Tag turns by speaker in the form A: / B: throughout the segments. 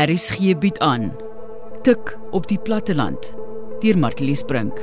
A: RSG bied aan Tik op die platteland deur Martelies Brink.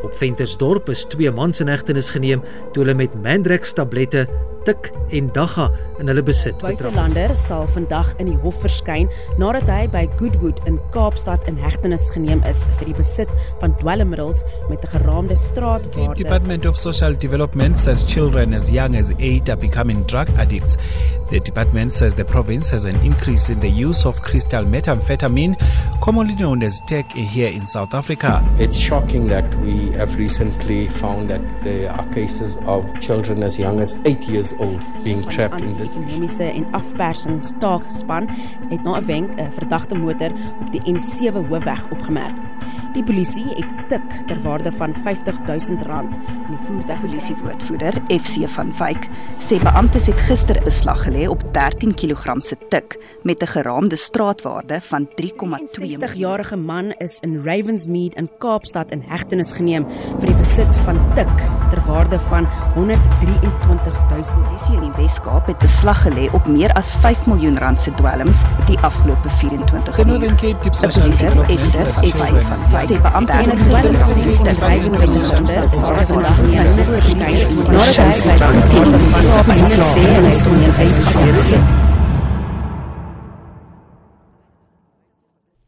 B: Op Ventersdorp is twee mans in hegtenis geneem toe hulle met Mandrex tablette tik en dagga in hulle besit betrap.
C: Buitelander sal vandag in die hof verskyn nadat hy by Goodwood in Kaapstad in hegtenis geneem is vir die besit van dwelmmiddels met 'n geraamde straatwaarde.
D: The Department of Social Development says children as young as 8 are becoming drug addicts. The department says the province has an increase in the use of crystal methamphetamine, commonly known as TEC here in South Africa.
E: It's shocking that we have recently found that there are cases of children as young as 8 years old being trapped in this.
C: ekonomiese en afpersingstaakspan het na 'n wenk 'n verdagte motor op die N7 hoofweg opgemerk. Die polisie het tik ter waarde van R50000 in die voertuig
F: Polisiewoordvoerder FC van Wyk sê beamptes het gister beslag gelê op 13 kg se tik met 'n geraamde straatwaarde van 3,2 miljoen.
C: 60-jarige man is in Ravensmead in Kaapstad in hegtenis geneem vir die besit van tik ter waarde van 123000
F: Polisie in die Wes-Kaap het beslag gelê op meer as 5 miljoen rand se dwelms die afgelope 24
D: The
F: uur.
D: Northern Cape Deep Social Development young
F: sê beamptes het
C: Enige
F: gister
C: dwelms
F: beslag
C: in in
F: in
C: verskyn nadat hy by die straatwaarde van sê en hy kon nie uitgesien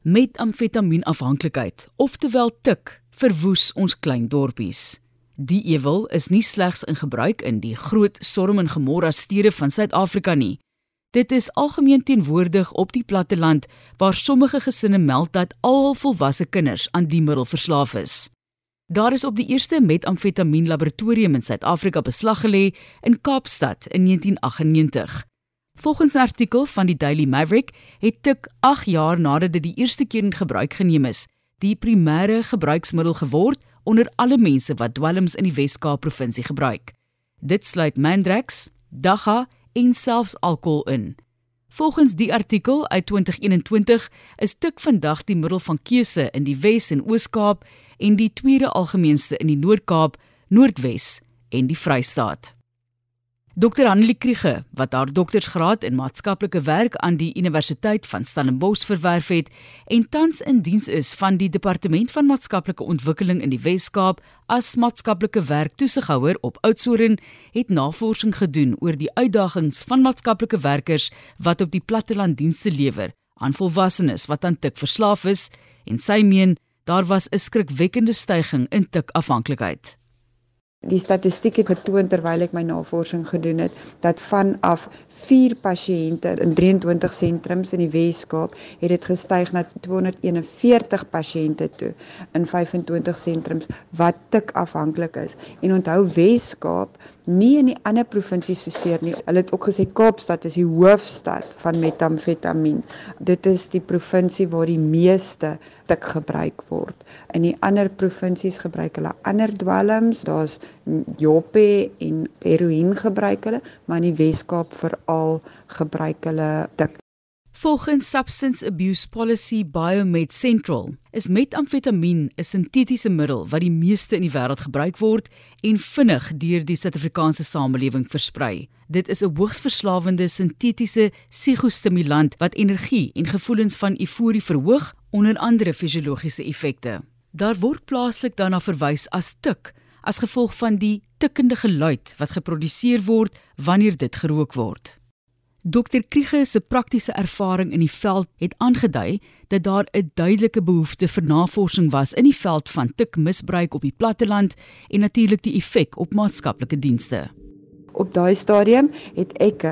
A: Met amfetaminafhanklikheid, oftewel tik, verwoes ons klein dorpies. Die ewel is nie slegs in gebruik in die groot Sodom en Gomorra stede van Suid-Afrika nie. Dit is algemeen teenwoordig op die platteland waar sommige gesinne meld dat al volwasse kinders aan die middel verslaaf is. Daar is op die eerste metamfetamien laboratorium in Suid-Afrika beslag gelê in Kaapstad in 1998. Volgens 'n artikel van die Daily Maverick het tik 8 jaar nadat dit die eerste keer in gebruik geneem is, die primêre gebruiksmiddel geword onder alle mense wat dwelms in die Wes-Kaap provinsie gebruik. Dit sluit Mandrax, Dagga en selfs alkohol in. Volgens die artikel uit 2021 is tik vandag die middel van keuse in die Wes en Oos-Kaap en die tweede algemeenste in die Noord-Kaap, Noordwes en die Vrystaat. Dr Annelie Kriege, wat haar doktorsgraad in maatskaplike werk aan die Universiteit van Stellenbosch verwerf het en tans in diens is van die Departement van Maatskaplike Ontwikkeling in die Wes-Kaap as maatskaplike werktoesighouer op Oudtshoorn, het navorsing gedoen oor die uitdagings van maatskaplike werkers wat op die platteland dienste lewer aan volwassenes wat aan tik verslaaf is en sy meen daar was 'n skrikwekkende stygings in tikafhanklikheid.
G: Die statistiek het getoon terwyl ek my navorsing gedoen het dat vanaf 4 pasiënte in 23 sentrums in die Wes-Kaap het dit gestyg na 241 pasiënte toe in 25 sentrums wat tik afhanklik is. En onthou Wes-Kaap nie in die ander provinsies so seer nie. Hulle het ook gesê Kaapstad is die hoofstad van metamfetamien. Dit is die provinsie waar die meeste tik gebruik word. In die ander provinsies gebruik hulle ander dwelms. Daar's joppe en heroïne gebruik hulle, maar in die Wes-Kaap veral gebruik hulle tik.
A: Volgens Substance Abuse Policy Biomed Central is metamfetamien 'n sintetiese middel wat die meeste in die wêreld gebruik word en vinnig deur die Suid-Afrikaanse samelewing versprei. Dit is 'n hoogs verslawende sintetiese psigostimulant wat energie en gevoelens van euforie verhoog onder andere fisiologiese effekte. Daar word plaaslik daarna verwys as tik as gevolg van die tikkende geluid wat geproduseer word wanneer dit gerook word. Dr Kriege se praktiese ervaring in die veld het aangedui dat daar 'n duidelike behoefte vir navorsing was in die veld van tikmisbruik op die platteland en natuurlik die effek op maatskaplike dienste.
G: Op daai stadium het ek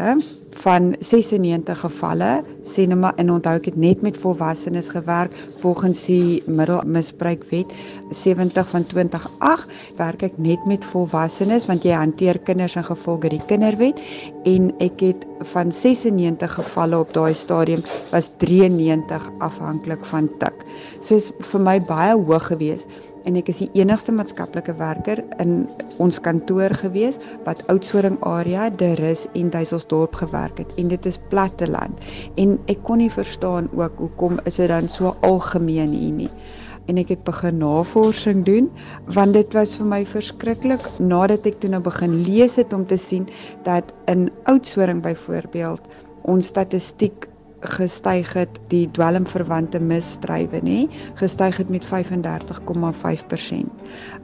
G: van 96 gevalle sê nou maar en onthou ek het net met volwassenes gewerk volgens die middelmisbruikwet 70 van 2008 werk ek net met volwassenes want jy hanteer kinders in gevolge die kinderwet en ek het van 96 gevalle op daai stadium was 93 afhanklik van tik. So is vir my baie hoog geweest en ek is die enigste maatskaplike werker in ons kantoor gewees wat Oudtshoorn area, De Rus en Duiselsdorp gewerk het en dit is platteland en ek kon nie verstaan ook hoekom is dit dan so algemeen hier nie. en ek het begin navorsing doen want dit was vir my verskriklik nadat ek toe nou begin lees het om te sien dat in Oudtshoorn byvoorbeeld ons statistiek gestyg het die dwelmverwante misdrywe nê gestyg het met 35,5%.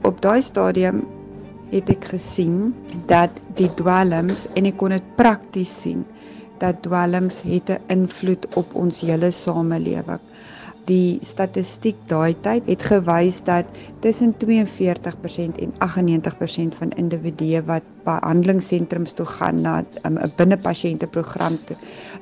G: Op daai stadium het ek gesien dat die dwelms en ek kon dit prakties sien dat dwelms het 'n invloed op ons hele samelewing. Die statistiek daai tyd het gewys dat tussen 42% en 98% van individue wat behandelingssentrums toe gaan na um, 'n um, binnepasiënteprogram toe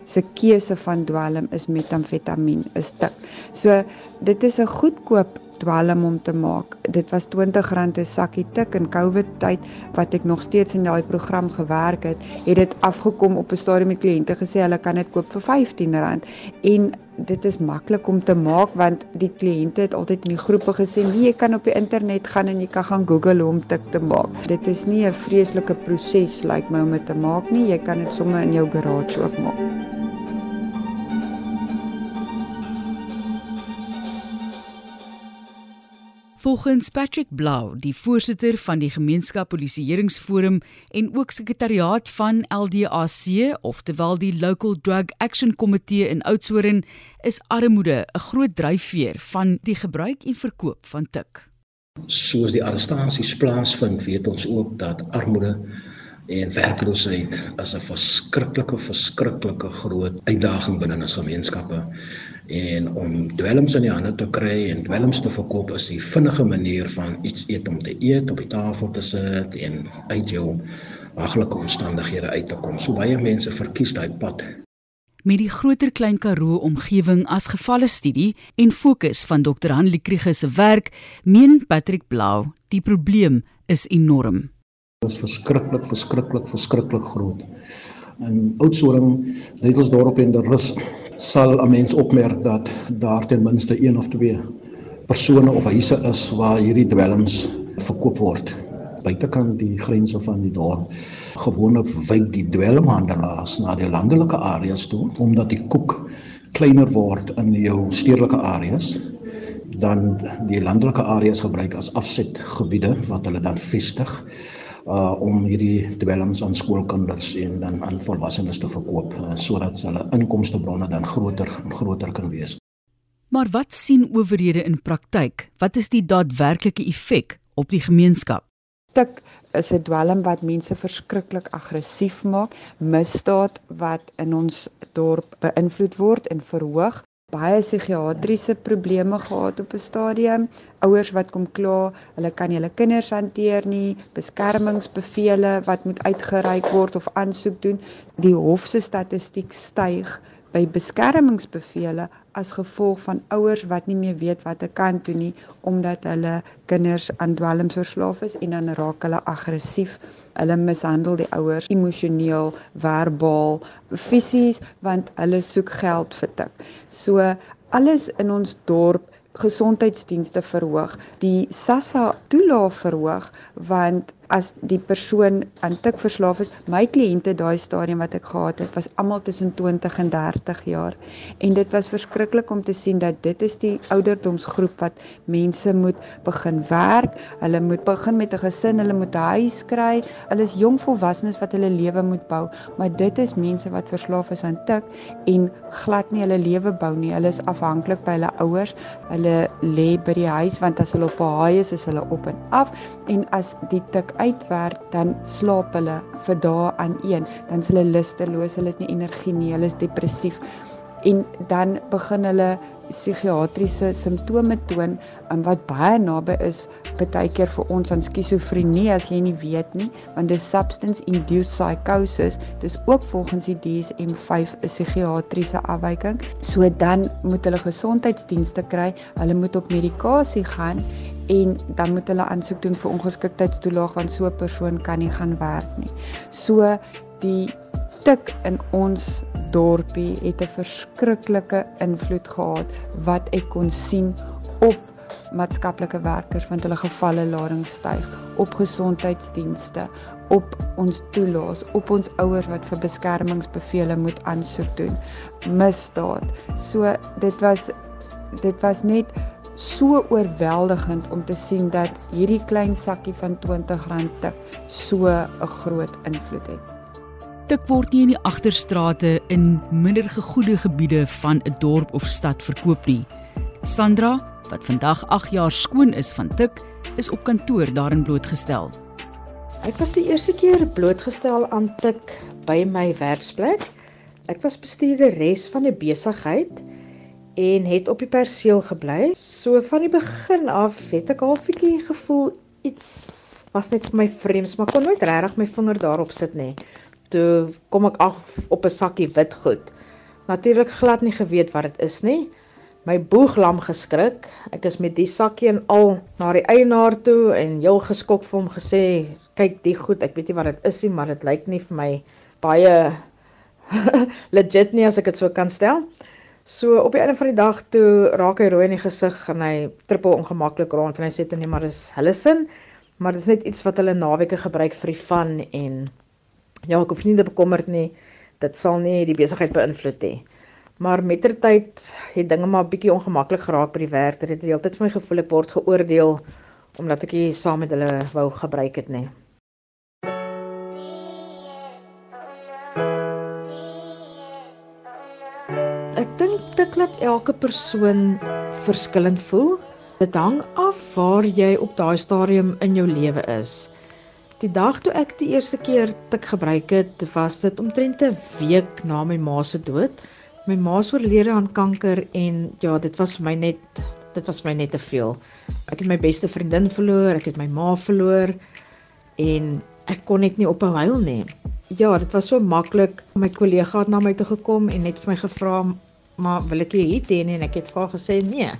G: se keuse van dwelm is metamfetamien is tik. So dit is 'n goedkoop dwelm om te maak. Dit was R20 'n sakkie tik in COVID tyd wat ek nog steeds in daai program gewerk het, het dit afgekom op 'n stadium met kliënte gesê hulle kan dit koop vir R15 en dit is maklik om te maak want die kliënte het altyd in die groepe gesê nee jy kan op die internet gaan en jy kan gaan Google hoe om tik te maak. Dit is nie 'n vreeslike proses lyk like my om dit te maak nie. Jy kan dit sommer in jou garage ook maak.
A: Volgens Patrick Blau, die voorsitter van die Gemeenskap Polisieeringsforum en ook sekretariaat van LDAC, oftewel die Local Drug Action Committee in Oudtshoorn, is armoede 'n groot dryfveer van die gebruik en verkoop van tik.
H: Soos die arrestasies plaasvind, weet ons ook dat armoede en werkloosheid as 'n verskriklike verskriklike groot uitdaging binne ons gemeenskappe en om dwelms in die hande te kry en dwelms te verkoop is die vinnige manier van iets eet om te eet op die tafel te sit en uit jou haglike omstandighede uit te kom. So baie mense verkies daai pad.
A: Met die groter klein Karoo omgewing as gevalle studie en fokus van Dr. Hanlie Kriege se werk, meen Patrick Blau, die probleem is enorm
H: is verskriklik verskriklik verskriklik groot. In Oudtshoorn, Netelsdorp en der Rus sal 'n mens opmerk dat daar ten minste een of twee persone of huise is waar hierdie dwelms verkoop word buitekant die grense van die dorp. Gewoonlik wyk die dwelmhandelaars na die landelike areas toe omdat die koek kleiner word in jou stedelike areas dan die landelike areas gebruik as afsetgebiede wat hulle dan vestig uh om hierdie dwelms aan skoolkinders en dan aan volwassenes te verkoop uh, sodat hulle inkomstebronne dan groter en groter kan wees.
A: Maar wat sien owerhede in praktyk? Wat is die daadwerklike effek op die gemeenskap?
G: Tik is 'n dwelm wat mense verskriklik aggressief maak, misdaad wat in ons dorp beïnvloed word en verhoog baie psigiatriese probleme gehad op 'n stadium. Ouers wat kom kla, hulle kan hulle kinders hanteer nie, beskermingsbevele wat moet uitgereik word of aansoek doen. Die hof se statistiek styg by beskermingsbevele as gevolg van ouers wat nie meer weet wat te kan doen nie omdat hulle kinders aan dwelms verslaaf is en dan raak hulle aggressief hulle mishandel die ouers emosioneel, verbaal, fisies want hulle soek geld vir tik. So alles in ons dorp gesondheidsdienste verhoog, die SASSA toelaag verhoog want as die persoon aan tik verslaaf is, my kliënte daai stadium wat ek gehad het, was almal tussen 20 en 30 jaar. En dit was verskriklik om te sien dat dit is die ouderdomsgroep wat mense moet begin werk. Hulle moet begin met 'n gesin, hulle moet 'n huis kry. Hulle is jong volwassenes wat hulle lewe moet bou, maar dit is mense wat verslaaf is aan tik en glad nie hulle lewe bou nie. Hulle is afhanklik by hulle ouers. Hulle lê by die huis want as hulle op 'n haai is, is hulle op en af en as die tik uitwerk, dan slaap hulle vir dae aan een. Dan is hulle lusteloos, hulle het nie energie nie, hulle is depressief. En dan begin hulle psigiatriese simptome toon um, wat baie naby is baie keer vir ons aan skizofrenie as jy nie weet nie want dis substance induced psychosis. Dis ook volgens die DSM-5 'n psigiatriese afwyking. So dan moet hulle gesondheidsdienste kry. Hulle moet op medikasie gaan en dan moet hulle aansoek doen vir ongeskiktheidstoelaag want so 'n persoon kan nie gaan werk nie. So die tik in ons dorpie het 'n verskriklike invloed gehad wat ek kon sien op maatskaplike werkers want hulle gevalle lading styg op gesondheidsdienste op ons toelaas op ons ouers wat vir beskermingsbevele moet aansoek doen misdaad so dit was dit was net so oorweldigend om te sien dat hierdie klein sakkie van R20 tik so 'n groot invloed het.
A: Tik word nie in die agterstrate in minder gegoede gebiede van 'n dorp of stad verkoop nie. Sandra, wat vandag 8 jaar skoon is van Tik, is op kantoor daarin blootgestel.
I: Ek was die eerste keer blootgestel aan tik by my werksplek. Ek was bestuurderes van 'n besigheid en het op die perseel gebly. So van die begin af het ek al 'n bietjie gevoel iets was net vir my vreemd, maar kon nooit regtig my vinger daarop sit nie. Toe kom ek af op 'n sakkie wit goed. Natuurlik glad nie geweet wat dit is nie my boeglam geskrik. Ek is met die sakkie en al na die eienaar toe en heel geskok vir hom gesê, "Kyk, die goed, ek weet nie wat dit is nie, maar dit lyk nie vir my baie legit nie as ek dit so kan stel." So op die einde van die dag toe raak hy rooi in die gesig en hy trippel ongemaklik rond en hy sê toe nee, maar dis hulle sin, maar dit is net iets wat hulle naweke gebruik vir die van en ja, ek hoef nie te bekommerd nie. Dit sal nie die besigheid beïnvloed nie. Maar mettertyd het dinge maar bietjie ongemaklik geraak by die werk. Dit het die hele tyd vir my gevoel ek word geoordeel omdat ek nie saam met hulle wou gebruik het nie. Ek dink dit laat elke persoon verskillend voel. Dit hang af waar jy op daai stadium in jou lewe is. Die dag toe ek die eerste keer tik gebruik het, was dit omtrent 'n week na my ma se dood. My ma is oorlede aan kanker en ja, dit was vir my net dit was my net te veel. Ek het my beste vriendin verloor, ek het my ma verloor en ek kon net nie ophou huil nie. Ja, dit was so maklik. My kollega het na my toe gekom en net vir my gevra, "Maar wil ek hier hê nie?" en ek het vir haar gesê, "Nee."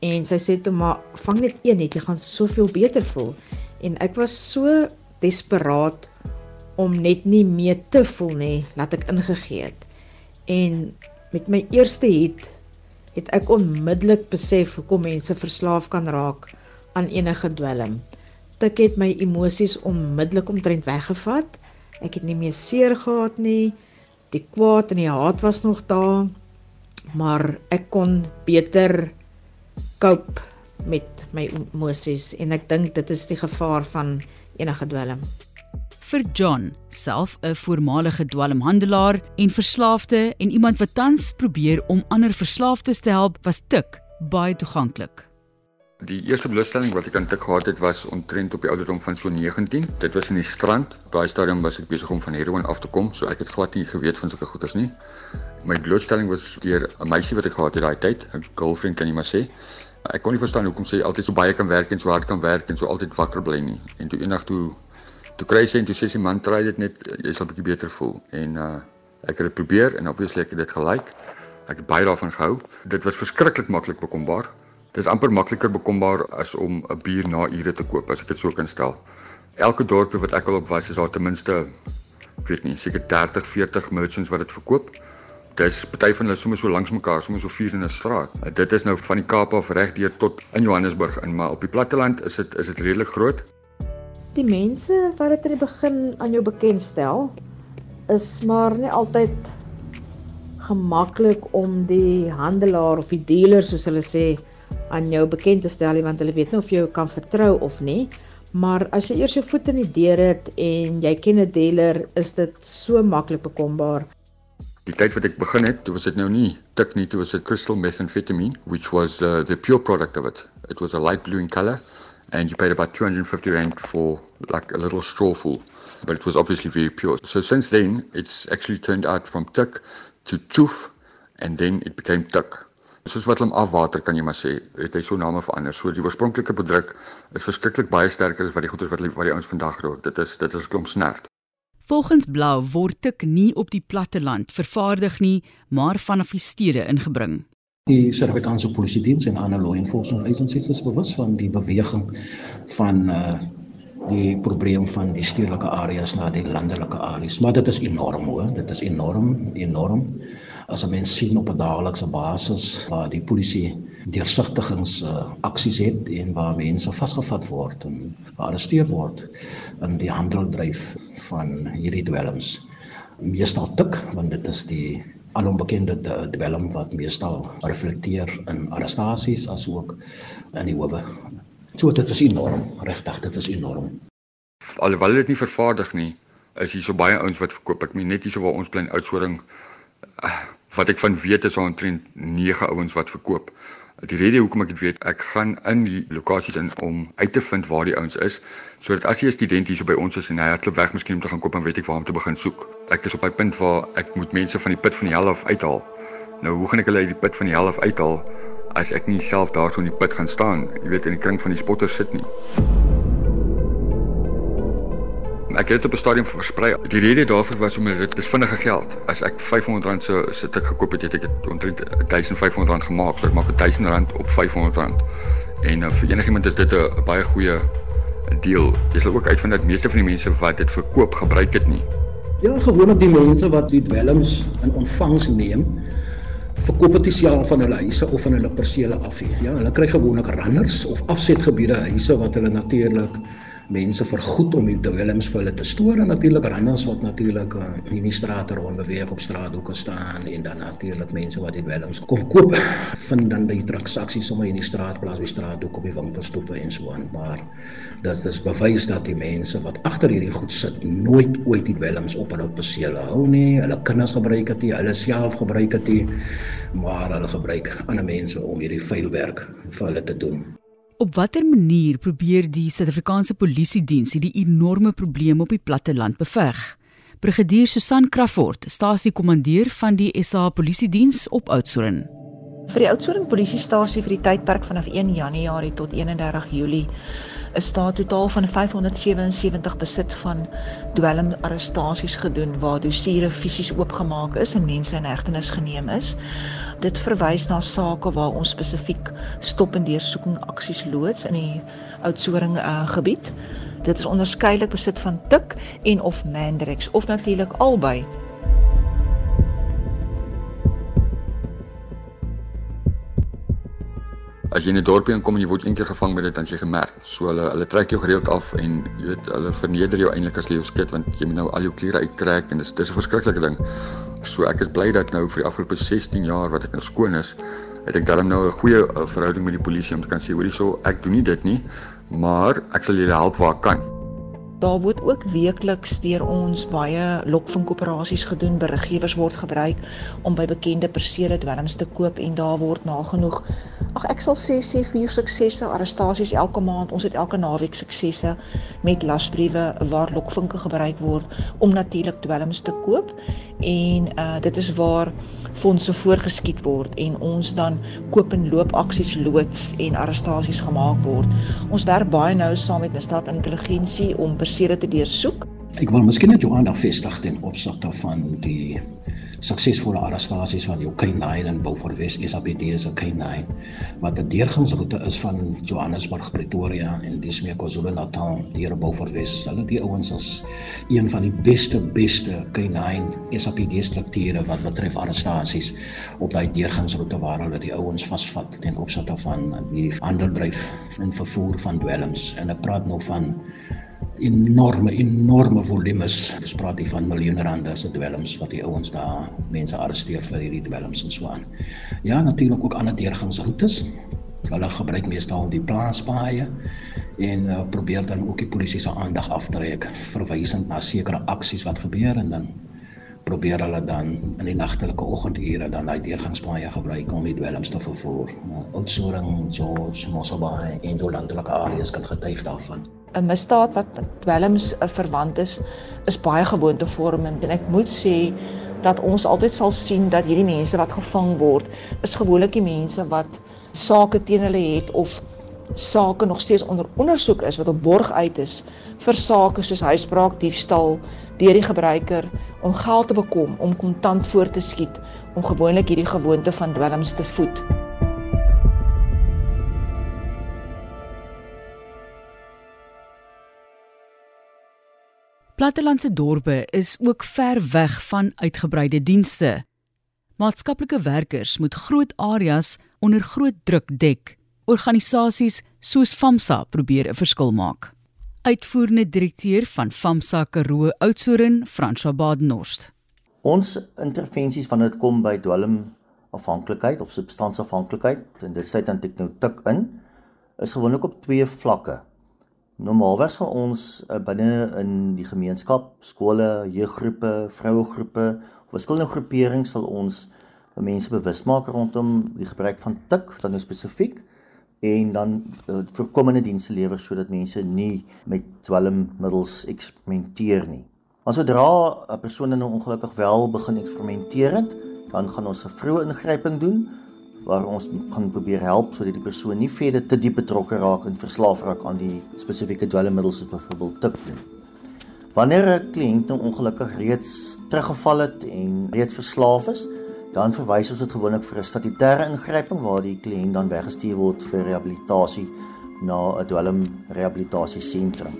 I: En sy sê toe, "Maar vang net een net, jy gaan soveel beter voel." En ek was so desperaat om net nie meer te voel nie, laat ek ingegee het. En met my eerste hit het ek onmiddellik besef hoekom mense verslaaf kan raak aan enige dwelm. Tik het my emosies onmiddellik omtrent weggevat. Ek het nie meer seer gehad nie. Die kwaad en die haat was nog daar, maar ek kon beter cope met my emosies en ek dink dit is die gevaar van enige dwelm
A: vir John, self 'n voormalige dwelmhandelaar en verslaafde en iemand wat tans probeer om ander verslaafdes te help, was tik baie toeganklik.
J: Die eerste blootstelling wat ek aan tik gehad het was omtrent op die ouderdom van so 19. Dit was in die strand. Op daai stadium was ek besig om van heroin af te kom, so ek het glad nie geweet van sulke goeders nie. My blootstelling was deur 'n meisie wat ek gehad het daai tyd, 'n girlfriend kan jy maar sê. Ek kon nie verstaan hoekom sy altyd so baie kan werk en so hard kan werk en so altyd wakker bly nie. En toe eendag toe toe kry sy en toe sê sy man try dit net jy sal bietjie beter voel en uh ek het dit probeer en obviously ek het dit gelike. Ek het baie daarvan gehou. Dit was verskriklik maklik bekombaar. Dit is amper makliker bekombaar as om 'n bier na ure te koop as ek dit so kan stel. Elke dorpie wat ek al op was is daar ten minste ek weet nie seker 30, 40 merchants wat dit verkoop. Dis party van hulle sommer so langs mekaar, sommer so vier in 'n straat. Dit is nou van die Kaap af reg deur tot in Johannesburg in, maar op die platteland is dit is dit redelik groot
I: die mense wat dit in die begin aan jou bekendstel is maar nie altyd gemaklik om die handelaar of die dealer soos hulle sê aan jou bekend te stel want hulle weet nie of jy kan vertrou of nie maar as jy eers jou voet in die deur het en jy ken 'n dealer is dit so maklik bekombaar
J: Die tyd wat ek begin het, was dit nou nie tik nie, dit was 'n crystal methamphetamine which was uh, the pure product of it. It was a light blue in color and you paid about 250 rand for like a little strawful, but it was obviously very pure. So since then, it's actually turned out from tik to toof, and then it became tik. Soos wat hom afwater kan jy maar sê, het hy so name verander. So die oorspronklike bedruk is verskriklik baie sterker as wat die goeders wat wat die ouens vandag rook. Dit is dit is klomp snert.
A: Volgens Blou word tik nie op die platteland vervaardig nie, maar vanaf die stede ingebring.
H: Die Suid-Afrikaanse Polisie Diens en ander law enforcement agencies is bewus van die beweging van uh die probleem van die stedelike areas na die landelike areas. Maar dit is enorm hoor, dit is enorm, enorm. As 'n mens sien op 'n daaglikse basis waar die polisie deursigtigings uh, aksies het en waar mense vasgevat word en gearresteer word in die handeldryf van hierdie dwelms. Meestal tik want dit is die aan onbekende dwelm wat meestal reflekteer in arrestasies as ook in die howe. So dit is enorm, regtig, dit is enorm.
J: Alhoewel dit nie vervaardig nie, is hier so baie ouens wat verkoop. Ek meen net hier so waar ons bly in Oudtshoorn eh, wat ek van weet is omtrent 9 ouens wat verkoop. Die rede hoekom ek dit weet, ek gaan in die lokasies in om uit te vind waar die ouens is, sodat as jy 'n student hier so by ons is en hy hardloop weg miskien om te gaan koop, dan weet ek waar om te begin soek. Ek is op 'n punt waar ek moet mense van die put van die hel af uithaal. Nou, hoe gaan ek hulle uit die put van die hel af uithaal as ek nie self daarso in die put gaan staan, jy weet in die kring van die spotters sit nie? Ek het dit op 'n stadium versprei. Die rede daarvoor was om dit is vinnige geld. As ek R500 se se tik gekoop het, het ek dit omtrent R1500 gemaak. So ek maak R1000 op R500. En uh, vir enigiemand is dit 'n baie goeie deal. Jy sal ook uitvind dat meeste van die mense wat dit verkoop, gebruik dit nie.
H: Ja, gewoonlik die mense wat die dwelms in ontvangs neem, verkoop dit self van hulle huise of van hulle persele af. Ja, hulle kry gewoonlik runners of afsetgebiede huise wat hulle natuurlik mense vergoed om die dwelms vir hulle te stoor en natuurlik randers wat natuurlik uh, in die strate rond beweeg op straathoeke staan en dan natuurlik mense wat die dwelms kom koop vind dan die transaksies sommer in die straatplaas by straathoek op die winkelstoepe en so aan. Maar dis dis bewys dat die mense wat agter hierdie goed sit nooit ooit die dwelms op hulle persele hou nie. Hulle kinders gebruik dit hulle self gebruik dit maar hulle gebruik ander mense om hierdie vuil werk vir hulle te doen
A: Op watter manier probeer die Suid-Afrikaanse Polisie Diens hierdie enorme probleem op die platte land beveg? Brigadier Susan Crawford, stasiekommandeur van die SA Polisie Diens op Oudtshoorn.
K: Vir die Oudtshoorn Polisiestasie vir die tydperk vanaf 1 Januarie tot 31 Julie is daar totaal van 577 besit van dwelmarrestasies gedoen waar dossiere fisies oopgemaak is en mense in hegtenis geneem is dit verwys na sake waar ons spesifiek stop en deursoeking aksies loods in die Oudtshoorn uh, gebied. Dit is onderskeidelik besit van tik en of mandrex of natuurlik albei.
J: As jy in 'n dorpie inkom en jy word eendag gevang met dit, dan jy gemerk. So hulle hulle trek jou gereeld af en jy weet hulle verneder jou eintlik as jy jou skit want jy moet nou al jou klere uittrek en dis dis 'n verskriklike ding. So ek is bly dat nou vir die afgelope 16 jaar wat ek nou skoon is, het ek darm nou 'n goeie uh, verhouding met die polisie om te kan sê hoorie so ek doen nie dit nie, maar ek sal julle help waar ek kan.
K: Daar word ook weekliks deur ons baie lokvinkoperasies gedoen. Beriggewers word gebruik om by bekende persele dwelms te koop en daar word nagenoeg Ag ek sal sê sê vier suksesse arrestasies elke maand. Ons het elke naweek suksesse met lasbriewe waar lokvinke gebruik word om natuurlik dwelms te koop en uh dit is waar fondse voorgeskiet word en ons dan koop en loop aksies loods en arrestasies gemaak word. Ons werk baie nou saam met misdaad intelligensie om te deursoek.
H: Ek wil miskien net jou aandag vestig ten opsigte van die suksesvolle arrestasies van jou K9 in Beaufort West SAPD se K9 wat 'n deurgangsroete is van Johannesburg Pretoria en dis meer KwaZulu-Natal deur Beaufort West. Hulle die ouens is een van die beste beste K9 SAPD strukture wat betref arrestasies op daai deurgangsroete waar hulle die ouens vasvat ten opsigte van die handeldryf en vervoer van dwelms en ek praat nou van enorme enorme volumes. Ons praat hier van miljoene rande se dwelms wat die ouens daar mense arresteer vir hierdie dwelms en so aan. Ja, natuurlik ook ander deurgangsroetes. Hulle gebruik meestal die plaaspaaie en uh, probeer dan ook die polisie se aandag aftrek verwysend na sekere aksies wat gebeur en dan probeer hulle dan in die nagtelike oggendure dan daai deurgangspaaie gebruik om die dwelms te vervoer. Nou, Oudtshoorn, George, Mosselbaai en die landelike areas kan getuig daarvan.
K: 'n misdaad wat dwelms eh, verwant is, is baie gewoontevormend en ek moet sê dat ons altyd sal sien dat hierdie mense wat gevang word, is gewoonlik die mense wat sake teen hulle het of sake nog steeds onder ondersoek is wat op borg uit is vir sake soos huisbraak, diefstal deur die gebruiker om geld te bekom om kontant voor te skiet om gewoonlik hierdie gewoonte van dwelms te voed.
A: Plattelandse dorpe is ook ver weg van uitgebreide dienste. Maatskaplike werkers moet groot areas onder groot druk dek. Organisasies soos FAMSA probeer 'n verskil maak. Uitvoerende direkteur van FAMSA Karoo Oudtshoorn, Franswa Badenhorst.
L: Ons intervensies wanneer dit kom by dwelm afhanklikheid of substansafhanklikheid en dit sluit dan teknotik in is gewoonlik op twee vlakke. Normaalweg sal ons uh, binne in die gemeenskap, skole, jeuggroepe, vrouegroepe verskillende groeperings sal ons mense bewus maak rondom die gebruik van tik dan nou spesifiek en dan uh, voorkomende dienste lewer sodat mense nie met dwelmmiddels eksperimenteer nie. Maar sodra 'n persoon nou ongelukkig wel begin eksperimenteer het, dan gaan ons 'n vroeë ingryping doen waar ons gaan probeer help sodat die persoon nie verder te diep betrokke raak en verslaaf raak aan die spesifieke dwelmmiddels soos byvoorbeeld tik nie. Wanneer 'n kliënt nou ongelukkig reeds teruggeval het en reeds verslaaf is, dan verwys ons dit gewoonlik vir 'n statutêre ingryping waar die kliënt dan weggestuur word vir rehabilitasie na 'n dwelmrehabilitasiesentrum.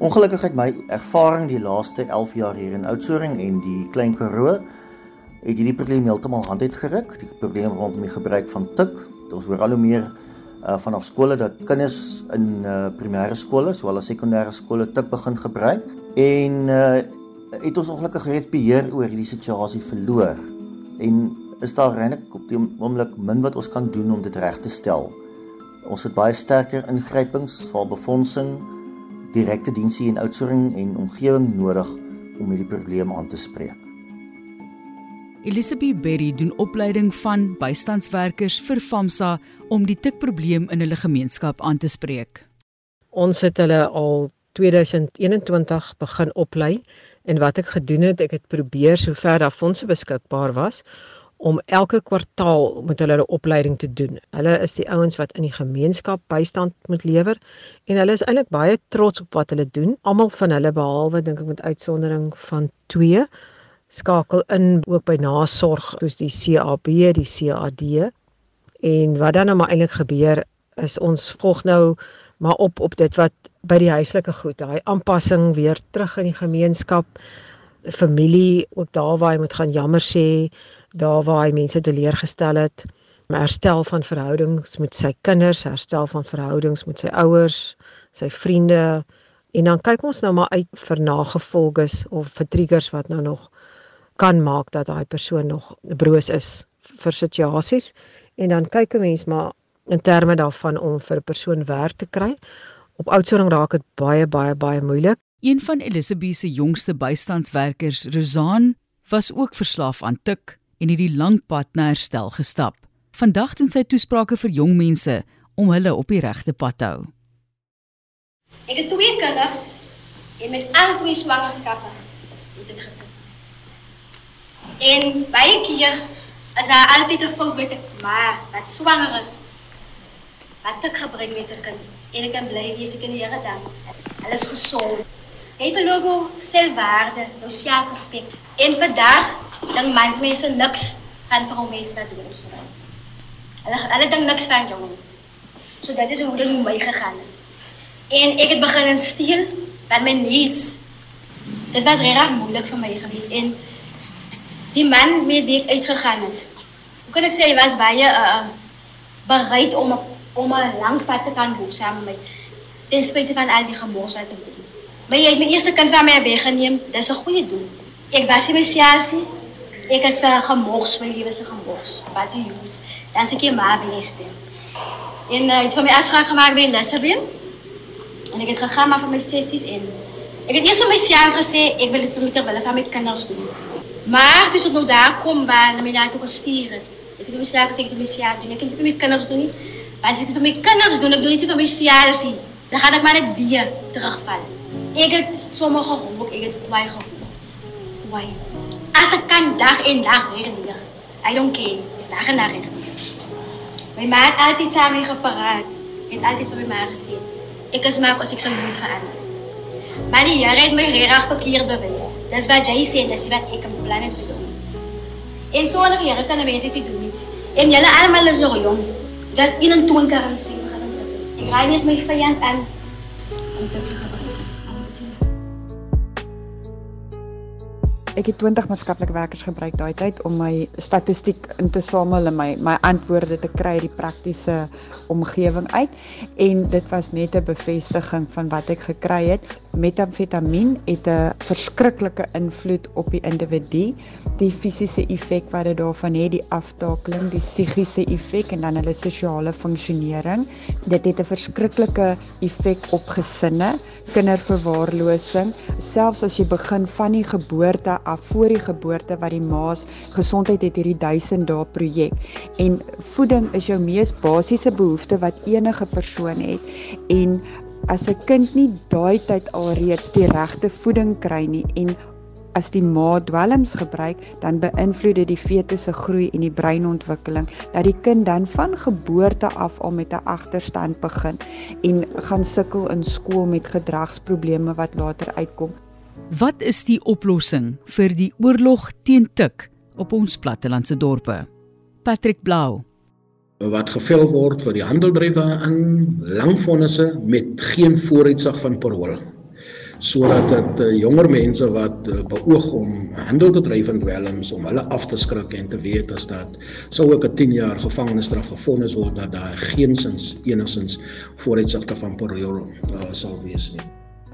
L: Ongelukkig het my ervaring die laaste 11 jaar hier in Oudtshoorn en die Klein Karoo het hierdie probleem heeltemal hand uitgeruk, die probleem rondom die gebruik van tik. Ons hoor al hoe meer uh, vanaf skole dat kinders in uh, primêre skole sowel as sekondêre skole tik begin gebruik en uh, het ons ongelukkig reeds beheer oor hierdie situasie verloor en is daar regtig op die oomblik min wat ons kan doen om dit reg te stel. Ons het baie sterker ingrypings, val befondsing, direkte dienste in outsourcing en omgewing nodig om hierdie probleem aan te spreek.
A: Elizabeth Berry doen opleiding van bystandswerkers vir FAMSA om die tikprobleem in hulle gemeenskap aan te spreek.
M: Ons het hulle al 2021 begin oplei En wat ek gedoen het, ek het probeer sover daar fondse beskikbaar was om elke kwartaal met hulle 'n opleiding te doen. Hulle is die ouens wat in die gemeenskap bystand moet lewer en hulle is eintlik baie trots op wat hulle doen. Almal van hulle behalwe dink ek met uitsondering van 2 skakel in ook by nasorg soos die CAB, die CAD. En wat dan nou maar eintlik gebeur is ons volg nou maar op op dit wat by die huislike goed, daai aanpassing weer terug in die gemeenskap, familie, ook daar waar hy moet gaan jammer sê, daar waar hy mense teleurgestel het, herstel van verhoudings met sy kinders, herstel van verhoudings met sy ouers, sy vriende. En dan kyk ons nou maar uit vir nagevolges of vir triggers wat nou nog kan maak dat daai persoon nog broos is vir situasies en dan kyk 'n mens maar in terme daarvan om vir 'n persoon werk te kry. Op oudsoring raak dit baie baie baie moeilik.
A: Een van Elisabeth se jongste bystandswerkers, Rozaan, was ook verslaaf aan tik en het die lang pad na herstel gestap. Vandag doen sy toesprake vir jong mense om hulle op die regte pad te hou.
N: Ek het twee kinders en met al twee swangerskappe het ek getik. En baie keer is daar altyd 'n fout met 'n ma wat swanger is wat ek gebring met 'n kind en ek kan bly wees ek in die Here dank. Alles gesond. Hy het logo selfwaarde, sosiaal respek. En vandag dan mens mense niks van vir hom mense wat doen ons vra. Hulle hulle dink niks van jou. So dit is hoe dit met my gegaan het. En ek het begin steel van my needs. Dit was regtig moeilik vir my gewees en die man met wie ek uitgegaan het. Hoe kan ek sê hy was baie uh bereid om om 'n lang pad te kan loop saam met my. Ten spyte van al die gemors wat ek doen. Maar jy het my eerste kind van my weggeneem. Dis 'n goeie doel. Ek was nie myself nie. Ek is 'n gemors, my lewe se gemors. Wat jy use. Dan sê ek jy maar wegte. En uh, het vir my afspraak gemaak by Lesabien. En ek het gegaan maar vir my sessies en ek het eers vir myself gesê ek wil dit vir my terwyl van my kinders doen. Maar toe ek nou daar kom waar my daar toe gestuur het, het ek vir myself gesê ek wil myself doen. Ek kan dit vir my kinders doen nie. Want as ek dit vir my kinders doen, ek doen dit nie vir myself nie. Dan gaan ek maar net weer terugval. Ek het sommige gehoor, ek het kwaai gevoel. Kwaai. As ek kan dag en dag weer leer. I don't care. Dag en dag. My ma het altyd saam met my gepraat. Het altyd vir my ma gesê, ek is maar as ek sal moet verander. Maar die Here het my reg verkeerd bewys. Dis wat jy sê, dis wat ek in plan het vir jou. En sonder Here kan 'n mens dit doen nie. En julle almal is nog jong. 21 jaar as ek begin het. Ek ry nie eens my vyand aan om te gebeur.
G: Ek het 20 maatskaplike werkers gebruik daai tyd om my statistiek in te samel en my my antwoorde te kry uit die praktiese omgewing uit en dit was net 'n bevestiging van wat ek gekry het. Metamfetamien het 'n verskriklike invloed op die individu, die fisiese effek wat dit daarvan het, die aftakeling, die psigiese effek en dan hulle sosiale funksionering. Dit het 'n verskriklike effek op gesinne, kinderverwaarlosing, selfs as jy begin van die geboorte af voor die geboorte wat die ma's gesondheid het hierdie 1000 dae projek. En voeding is jou mees basiese behoefte wat enige persoon het. En as 'n kind nie daai tyd alreeds die regte voeding kry nie en as die ma dwelms gebruik dan beïnvloed dit die fetus se groei en die breinontwikkeling dat die kind dan van geboorte af al met 'n agterstand begin en gaan sukkel in skool met gedragsprobleme wat later uitkom.
A: Wat is die oplossing vir die oorlog teen tik op ons plattelandse dorpe? Patrick Blau.
H: Wat gevel word vir die handeldryf daarin, lang vonnisse met geen vooruitsig van parol sodat dit uh, jonger mense wat uh, beoog om handel te dryf in dwelms om hulle af te skrik en te weet as dat sou ook 'n 10 jaar gevangenisstraf gevonnis word dat daar geensins enigsins vooruitsigte van parol uh, sal wees nie.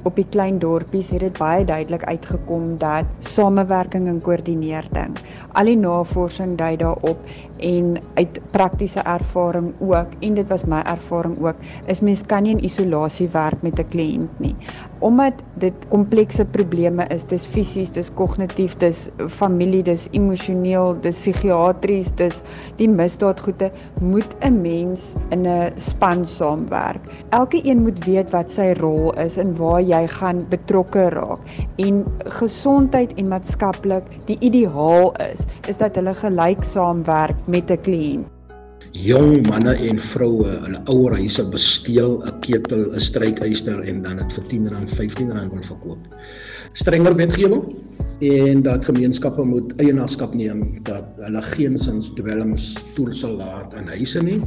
G: Op die klein dorpies het dit baie duidelik uitgekom dat samewerking en koördinering al die navorsing dui daarop en uit praktiese ervaring ook en dit was my ervaring ook is mens kan nie in isolasie werk met 'n kliënt nie omdat dit komplekse probleme is dis fisies dis kognitief dis familie dis emosioneel dis psigiatries dis die misdaadgoede moet 'n mens in 'n span saamwerk. Elke een moet weet wat sy rol is en waar jy gaan betrokke raak. En gesondheid en maatskaplik die ideaal is is dat hulle gelyk saamwerk met 'n kliënt
H: jong manne en vroue hulle ouer huise besteel 'n ketel 'n strykyster en dan dit vir 10 rand 15 rand wil verkoop. Strenger wetgewing en dat gemeenskappe moet eienaarskap neem dat hulle geensins dwelms toelaat in huise nie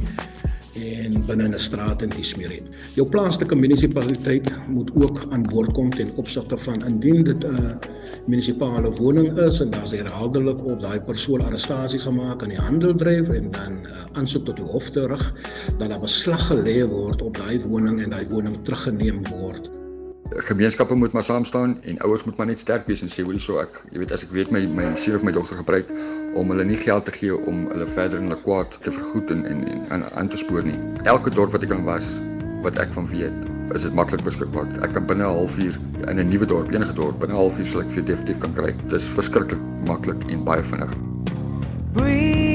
H: en binne 'n straat in dies meer het. Jou plaaslike munisipaliteit moet ook aan boord kom ten opsigte van indien dit 'n uh, munisipale woning is en daar's herhaaldelik op daai persoon arrestasies gemaak aan die handeldryf en dan uh, aansoek tot die hof terug dat daar beslag gelê word op daai woning en daai woning teruggeneem word
J: gemeenskappe moet maar saam staan en ouers moet maar net sterk wees en sê hoorie so ek jy weet as ek weet my my seun of my dogter gebruik om hulle nie geld te gee om hulle verder in hulle kwaad te vergoed en en en aan te spoor nie. Elke dorp wat ek kan was wat ek van weet, is dit maklik beskikbaar. Ek kan binne 'n halfuur in 'n nuwe dorp, enige dorp, binne 'n halfuur sal ek vir definitief kan kry. Dis verskriklik maklik en baie vinnig. Breathe